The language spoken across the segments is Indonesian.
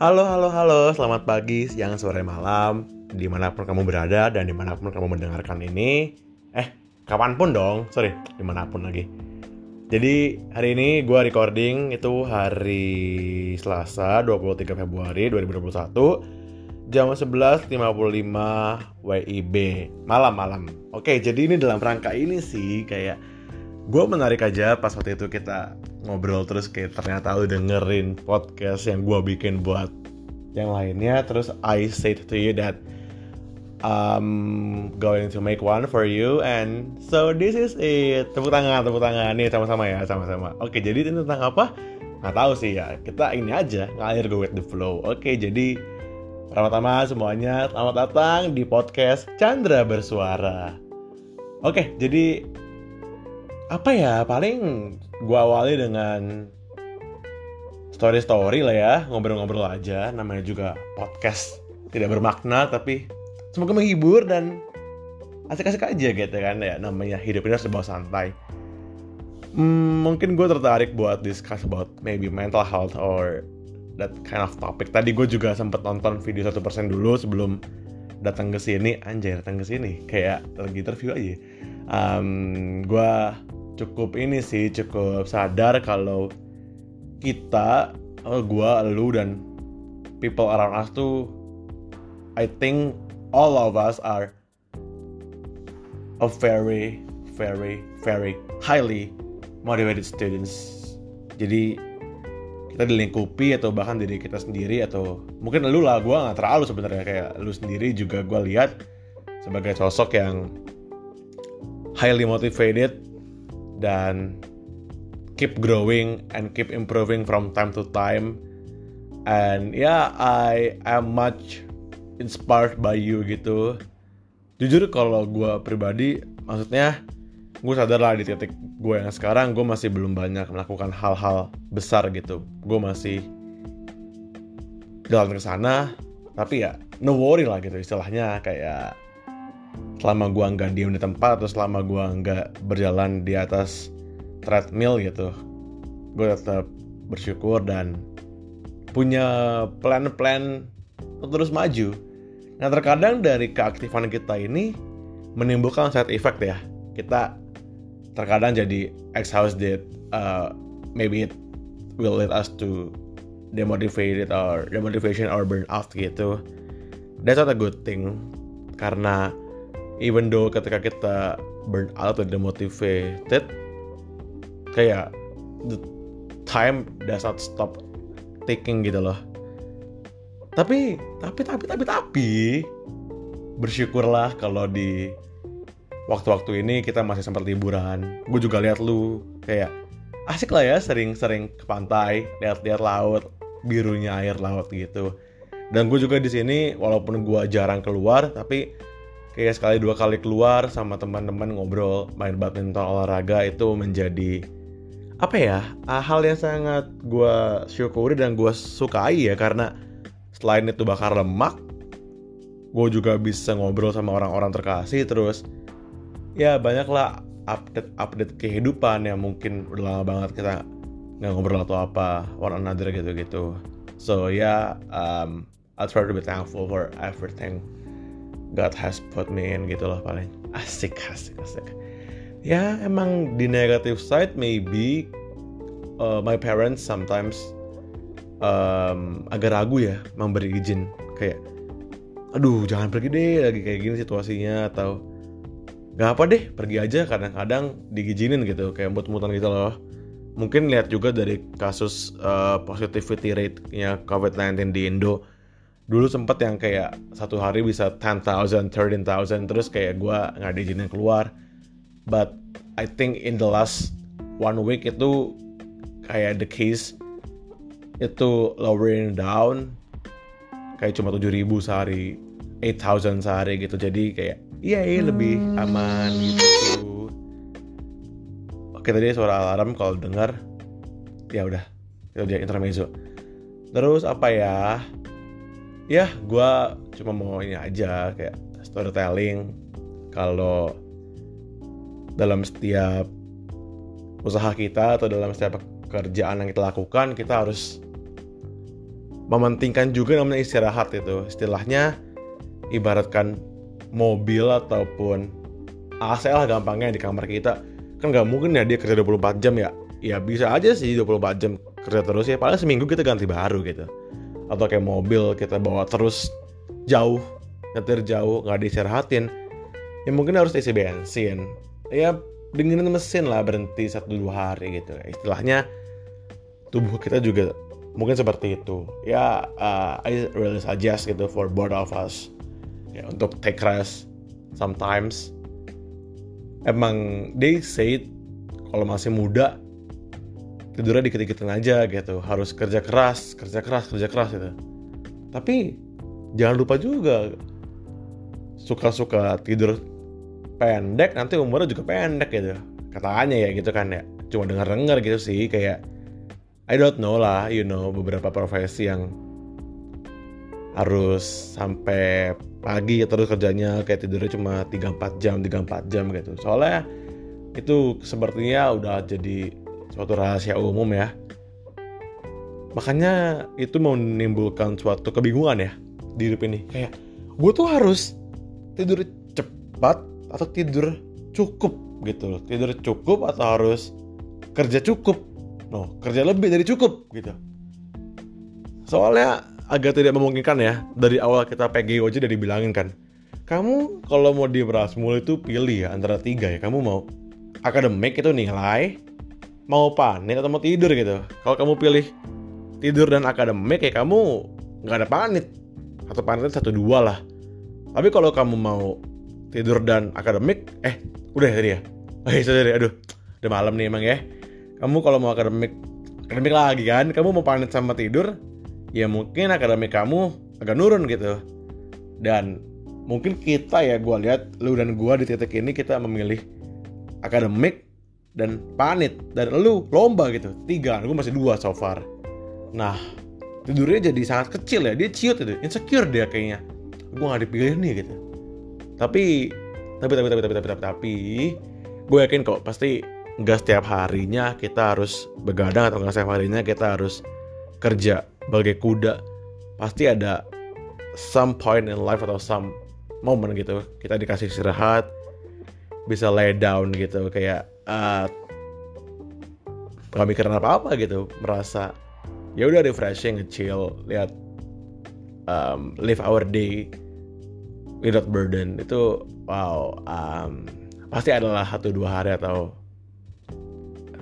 Halo, halo, halo, selamat pagi, siang, sore, malam. Di mana pun kamu berada dan di mana pun kamu mendengarkan ini. Eh, kapan pun dong, sorry, di mana pun lagi. Jadi hari ini gue recording itu hari Selasa 23 Februari 2021 Jam 11.55 WIB Malam-malam Oke, jadi ini dalam rangka ini sih kayak gue menarik aja pas waktu itu kita ngobrol terus kayak ternyata lu dengerin podcast yang gue bikin buat yang lainnya. Terus I say to you that I'm going to make one for you and so this is it. Tepuk tangan tepuk tangan. Nih sama-sama ya sama-sama. Oke jadi ini tentang apa? Nggak tahu sih ya. Kita ini aja ngalir go with the flow. Oke jadi pertama-tama semuanya selamat datang di podcast Chandra bersuara. Oke jadi apa ya paling gua awali dengan story story lah ya ngobrol-ngobrol aja. Namanya juga podcast tidak bermakna tapi semoga menghibur dan asik-asik aja gitu kan ya namanya hidup ini harus santai. Hmm, mungkin gue tertarik buat discuss about maybe mental health or that kind of topic. Tadi gue juga sempet nonton video satu persen dulu sebelum datang ke sini. Anjay datang ke sini. Kayak lagi interview aja. Um, gue cukup ini sih cukup sadar kalau kita oh, gua lu dan people around us tuh I think all of us are a very very very highly motivated students. Jadi kita dilingkupi atau bahkan diri kita sendiri atau mungkin lu lah gue nggak terlalu sebenarnya. Kayak lu sendiri juga gue lihat sebagai sosok yang highly motivated dan keep growing and keep improving from time to time. And yeah I am much inspired by you gitu. Jujur kalau gue pribadi maksudnya gue sadar lah di titik gue yang sekarang gue masih belum banyak melakukan hal-hal besar gitu. Gue masih jalan ke sana tapi ya no worry lah gitu istilahnya kayak selama gua nggak diem di tempat atau selama gua nggak berjalan di atas treadmill gitu gue tetap bersyukur dan punya plan-plan untuk terus maju. Nah terkadang dari keaktifan kita ini menimbulkan side effect ya. Kita terkadang jadi exhausted uh, maybe it will lead us to demotivated or demotivation or burnout gitu. That's not a good thing karena even though ketika kita burn out atau demotivated kayak the time does not stop ticking gitu loh. Tapi tapi tapi tapi tapi bersyukurlah kalau di waktu-waktu ini kita masih sempat liburan. Gue juga lihat lu kayak asik lah ya sering-sering ke pantai lihat-lihat laut birunya air laut gitu. Dan gue juga di sini walaupun gue jarang keluar tapi kayak sekali dua kali keluar sama teman-teman ngobrol main badminton olahraga itu menjadi apa ya hal yang sangat gue syukuri dan gue sukai ya. Karena selain itu bakar lemak gue juga bisa ngobrol sama orang-orang terkasih. Terus ya banyaklah update-update kehidupan yang mungkin udah lama banget kita nggak ngobrol atau apa one another gitu-gitu. So ya yeah, um, I try to be thankful for everything God has put me in gitu loh paling. Asik asik asik. Ya emang di negative side maybe uh, my parents sometimes um, agak ragu ya memberi izin. Kayak aduh jangan pergi deh lagi kayak gini situasinya atau nggak apa deh pergi aja kadang-kadang diizinin gitu kayak mut-mutan gitu loh. Mungkin lihat juga dari kasus uh, positivity rate-nya COVID-19 di Indo dulu sempet yang kayak satu hari bisa 10,000, 13,000 terus kayak gue nggak diizinin keluar. But I think in the last one week itu kayak the case itu lowering down kayak cuma 7.000 sehari 8,000 sehari gitu. Jadi kayak iya yeah, lebih aman gitu. Oke tadi suara alarm kalau dengar ya udah itu dia intermezzo. Terus apa ya ya gue cuma mau ini aja kayak storytelling. Kalau dalam setiap usaha kita atau dalam setiap pekerjaan yang kita lakukan kita harus mementingkan juga namanya istirahat itu. Istilahnya ibaratkan mobil ataupun AC lah gampangnya di kamar kita. Kan nggak mungkin ya dia kerja 24 jam ya? Ya bisa aja sih 24 jam kerja terus ya. Paling seminggu kita ganti baru gitu atau kayak mobil kita bawa terus jauh nyetir jauh nggak diistirahatin. Ya mungkin harus isi bensin. Ya dinginin mesin lah berhenti satu dua hari gitu. Istilahnya tubuh kita juga mungkin seperti itu. Ya uh, I really suggest gitu for both of us. Ya untuk take rest sometimes. Emang they say kalau masih muda tidurnya dikit-dikitin aja gitu. Harus kerja keras kerja keras kerja keras gitu. Tapi jangan lupa juga suka-suka tidur pendek nanti umurnya juga pendek gitu. Katanya ya gitu kan ya. Cuma dengar-dengar gitu sih kayak I don't know lah you know beberapa profesi yang harus sampai pagi terus kerjanya kayak tidurnya cuma 3-4 jam 3-4 jam gitu. Soalnya itu sepertinya udah jadi suatu rahasia umum ya. Makanya itu menimbulkan suatu kebingungan ya di hidup ini. Kayak gue tuh harus tidur cepat atau tidur cukup gitu loh. Tidur cukup atau harus kerja cukup? No kerja lebih dari cukup gitu. Soalnya agak tidak memungkinkan ya dari awal kita PGO aja udah dibilangin kan kamu kalau mau di Berasmul itu pilih ya antara tiga ya. Kamu mau akademik itu nilai mau panik atau mau tidur gitu. Kalau kamu pilih tidur dan akademik ya kamu nggak ada panit atau panitnya satu dua lah. Tapi kalau kamu mau tidur dan akademik eh udah tadi ya? Oh iya sorry aduh udah malam nih emang ya. Kamu kalau mau akademik akademik lagi kan? Kamu mau panit sama tidur ya mungkin akademik kamu agak nurun gitu. Dan mungkin kita ya gue lihat lu dan gue di titik ini kita memilih akademik dan panit dan lu lomba gitu. Tiga gue masih dua so far. Nah tidurnya jadi sangat kecil ya dia ciut itu. Insecure dia kayaknya. Gue gak dipilih nih gitu. Tapi tapi tapi tapi tapi tapi tapi, tapi gue yakin kok pasti nggak setiap harinya kita harus begadang atau nggak setiap harinya kita harus kerja bagai kuda. Pasti ada some point in life atau some moment gitu. Kita dikasih istirahat bisa lay down gitu kayak uh, gak mikirin apa-apa gitu merasa ya udah refreshing chill lihat um, live our day without burden. Itu wow um, pasti adalah satu dua hari atau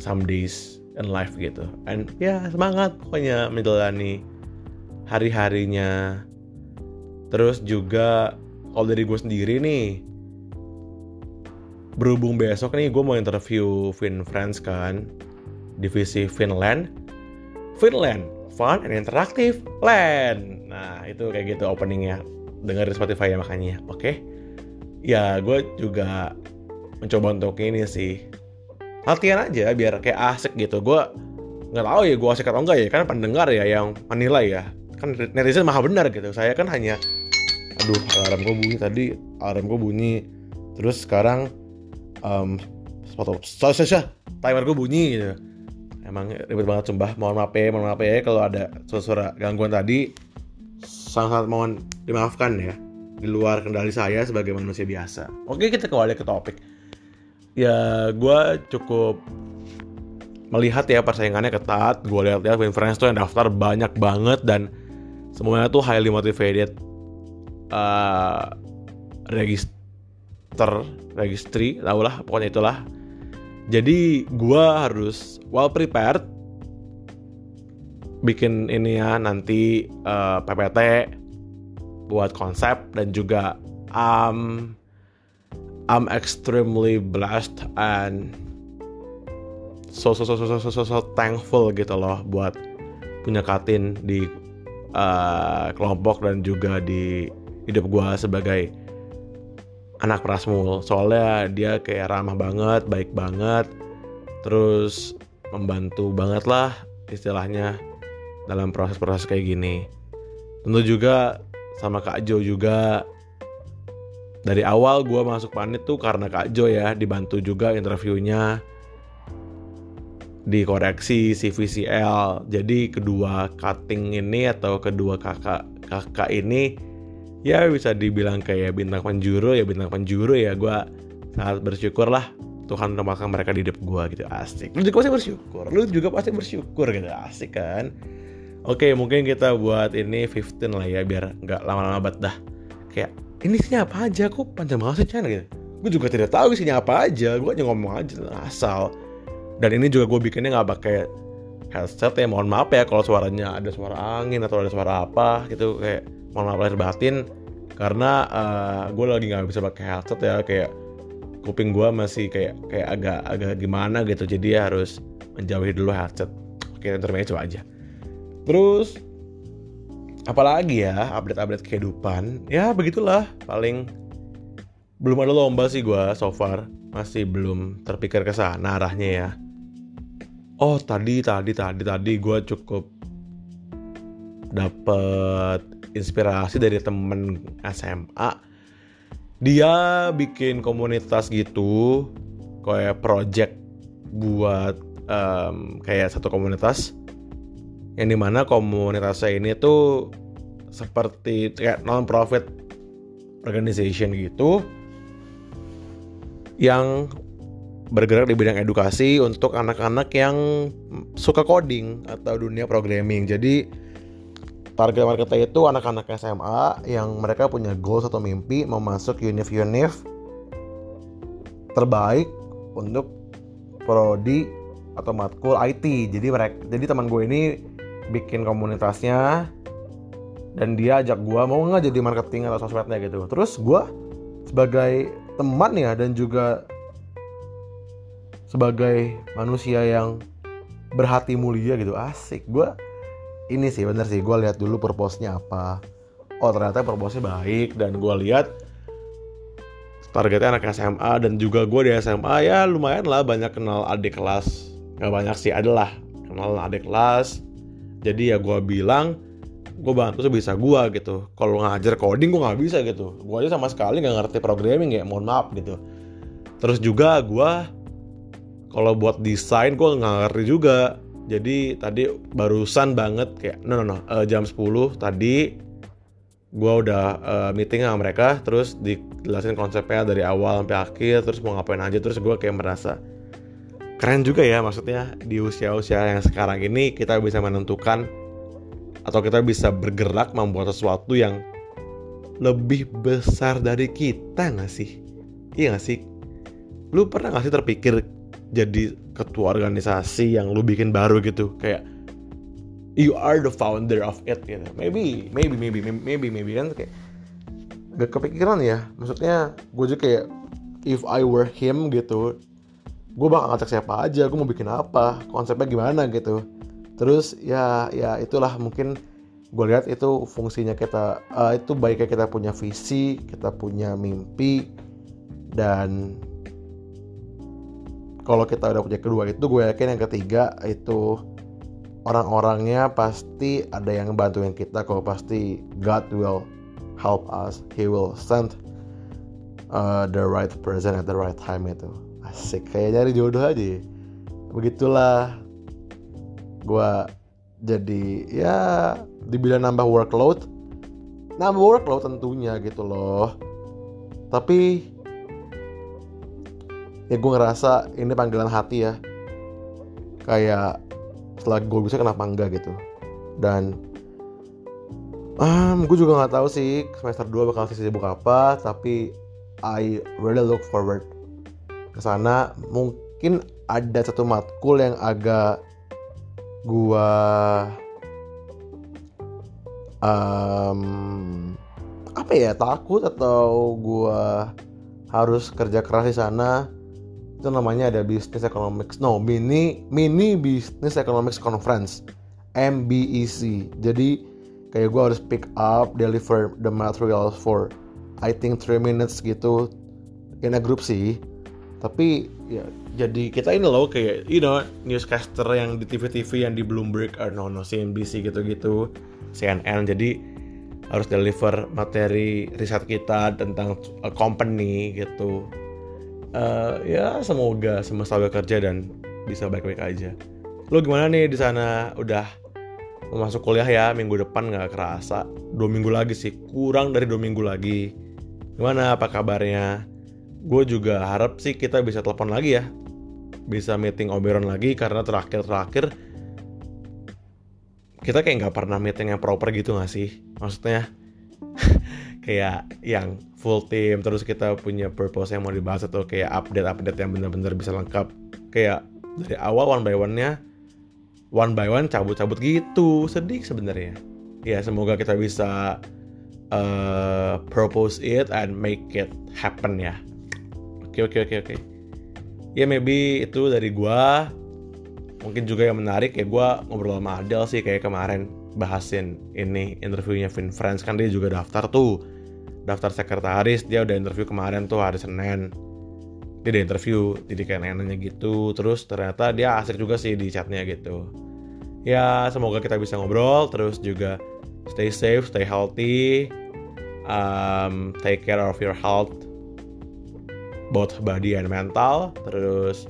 some days in life gitu. And ya semangat pokoknya menjalani hari-harinya. Terus juga kalau dari gue sendiri nih berhubung besok nih gue mau interview Fin Friends kan divisi Finland. Finland fun and interaktif land. Nah itu kayak gitu openingnya. Dengar di Spotify ya makanya oke? Okay? ya gue juga mencoba untuk ini sih. Latihan aja biar kayak asik gitu. Gue nggak tahu ya gue asik atau enggak ya kan pendengar ya yang menilai ya. Kan netizen maha benar gitu. Saya kan hanya aduh alarm gue bunyi tadi alarm gue bunyi. Terus sekarang um, foto sosial timer gue bunyi gitu. Emang ribet banget sumpah. Mohon maaf ya mohon maaf ya kalau ada suara gangguan tadi. Sangat mohon dimaafkan ya di luar kendali saya sebagai manusia biasa. Oke kita kembali ke topik. Ya gue cukup melihat ya persaingannya ketat. Gue lihat ya Friends tuh yang daftar banyak banget dan semuanya tuh highly motivated uh, register register registry tau lah pokoknya itulah. Jadi gue harus well prepared bikin ini ya nanti uh, eh, PPT buat konsep dan juga um, I'm extremely blessed and so so so so so so, so thankful gitu loh buat punya Katin di uh, kelompok dan juga di hidup gue sebagai anak Prasmul soalnya dia kayak ramah banget baik banget terus membantu banget lah istilahnya dalam proses-proses kayak gini. Tentu juga sama Kak Jo juga. Dari awal gue masuk panit tuh karena Kak Jo ya dibantu juga interviewnya dikoreksi CVCL jadi kedua cutting ini atau kedua kakak kakak ini ya bisa dibilang kayak bintang penjuru ya bintang penjuru ya. Gue sangat bersyukur lah Tuhan menempatkan mereka di hidup gue gitu. Asik. Lu juga pasti bersyukur. Lu juga pasti bersyukur gitu. Asik kan? Oke mungkin kita buat ini 15 lah ya biar nggak lama-lama banget dah. Kayak ini isinya apa aja? Kok panjang banget sih channel gitu. Gue juga tidak tahu isinya apa aja. Gue hanya ngomong aja asal. Dan ini juga gue bikinnya nggak pakai headset ya mohon maaf ya kalau suaranya ada suara angin atau ada suara apa gitu kayak mohon maaf lahir batin karena uh, gue lagi nggak bisa pakai headset ya kayak kuping gue masih kayak kayak agak agak gimana gitu jadi ya harus menjauhi dulu headset. Oke intermezzo coba aja. Terus apalagi ya update-update kehidupan? Ya begitulah paling belum ada lomba sih gue so far. Masih belum terpikir ke sana arahnya ya. Oh tadi tadi tadi tadi gue cukup dapet inspirasi dari temen SMA dia bikin komunitas gitu kayak project buat um, kayak satu komunitas yang di mana komunitasnya ini tuh seperti kayak non profit organization gitu yang bergerak di bidang edukasi untuk anak-anak yang suka coding atau dunia programming. Jadi target marketnya itu anak-anak SMA yang mereka punya goals atau mimpi mau masuk univ-univ terbaik untuk prodi atau matkul IT. Jadi mereka jadi teman gue ini bikin komunitasnya dan dia ajak gue mau nggak jadi marketing atau sosmednya gitu. Terus gue sebagai teman ya dan juga sebagai manusia yang berhati mulia gitu asik gue ini sih bener sih. Gue lihat dulu purpose-nya apa. Oh ternyata purpose-nya baik dan gue lihat targetnya anak SMA dan juga gue di SMA ya lumayan lah banyak kenal adik kelas. Nggak banyak sih adalah kenal adik kelas. Jadi ya gue bilang gue bantu sebisa gue gitu. Kalau ngajar coding gue nggak bisa gitu. Gue aja sama sekali nggak ngerti programming ya mohon maaf gitu. Terus juga gue kalau buat desain gue nggak ngerti juga jadi tadi barusan banget kayak no no no uh, jam 10 tadi gue udah uh, meeting sama mereka terus dijelasin konsepnya dari awal sampai akhir terus mau ngapain aja terus gue kayak merasa keren juga ya maksudnya di usia-usia yang sekarang ini kita bisa menentukan atau kita bisa bergerak membuat sesuatu yang lebih besar dari kita nggak sih? Iya nggak sih? Lu pernah nggak sih terpikir jadi ketua organisasi yang lu bikin baru gitu. Kayak you are the founder of it gitu. Maybe maybe maybe maybe maybe kan? Kayak gak kepikiran ya. Maksudnya gue juga kayak if I were him gitu gue bakal ngajak siapa aja gue mau bikin apa konsepnya gimana gitu. Terus ya ya itulah mungkin gue lihat itu fungsinya kita uh, itu baiknya kita punya visi kita punya mimpi dan kalau kita udah punya kedua itu gue yakin yang ketiga itu orang-orangnya pasti ada yang bantuin kita kalau pasti God will help us. He will send uh, the right person at the right time itu. Asik kayak nyari jodoh aja. Begitulah gue jadi ya dibilang nambah workload nambah workload tentunya gitu loh. Tapi ya gue ngerasa ini panggilan hati ya. Kayak setelah gue bisa kenapa enggak gitu. Dan um, gue juga nggak tahu sih semester 2 bakal sibuk apa tapi I really look forward ke sana. Mungkin ada satu matkul yang agak gue um, apa ya takut atau gue harus kerja keras di sana itu namanya ada Business Economics. No mini mini Business Economics Conference. MBEC jadi kayak gue harus pick up deliver the materials for I think 3 minutes gitu in a group sih. Tapi ya jadi kita ini loh kayak you know newscaster yang di TV-TV yang di Bloomberg or no no CNBC gitu-gitu CNN jadi harus deliver materi riset kita tentang company gitu uh, ya semoga semesta bekerja dan bisa baik-baik aja Lu gimana nih di sana? Udah masuk kuliah ya minggu depan nggak kerasa. Dua minggu lagi sih, kurang dari dua minggu lagi. Gimana? Apa kabarnya? Gue juga harap sih kita bisa telepon lagi ya. Bisa meeting Oberon lagi karena terakhir-terakhir kita kayak nggak pernah meeting yang proper gitu gak sih? Maksudnya kayak yang full team terus kita punya purpose yang mau dibahas atau kayak update-update yang benar-benar bisa lengkap. Kayak dari awal one by one-nya one by one cabut-cabut gitu. Sedih sebenarnya. Ya semoga kita bisa uh, propose it and make it happen ya. Oke oke oke oke. Ya maybe itu dari gua. Mungkin juga yang menarik ya gua ngobrol sama Adel sih kayak kemarin bahasin ini interviewnya Vin Friends kan dia juga daftar tuh daftar sekretaris dia udah interview kemarin tuh hari Senin. Dia udah interview jadi kayak nanya gitu. Terus ternyata dia asik juga sih di chatnya gitu. Ya semoga kita bisa ngobrol terus juga stay safe stay healthy um, take care of your health both body and mental. Terus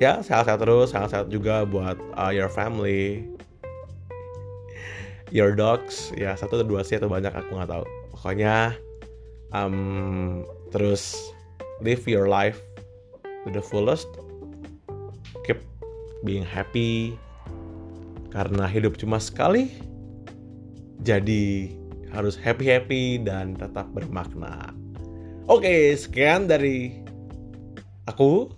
ya sehat-sehat terus sehat-sehat juga buat uh, your family your dogs. Ya satu atau dua sih atau banyak aku nggak tahu. Pokoknya um, terus live your life to the fullest. Keep being happy. Karena hidup cuma sekali jadi harus happy happy dan tetap bermakna. Oke sekian dari aku.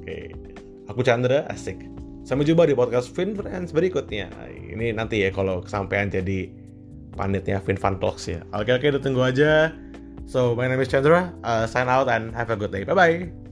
Oke Aku Chandra, asik. Sampai jumpa di podcast Fin Friends berikutnya. Ini nanti ya kalau kesampaian jadi panitnya Fin Fun Talks ya. Oke oke, tunggu aja. So, my name is Chandra. Uh, sign out and have a good day. Bye-bye.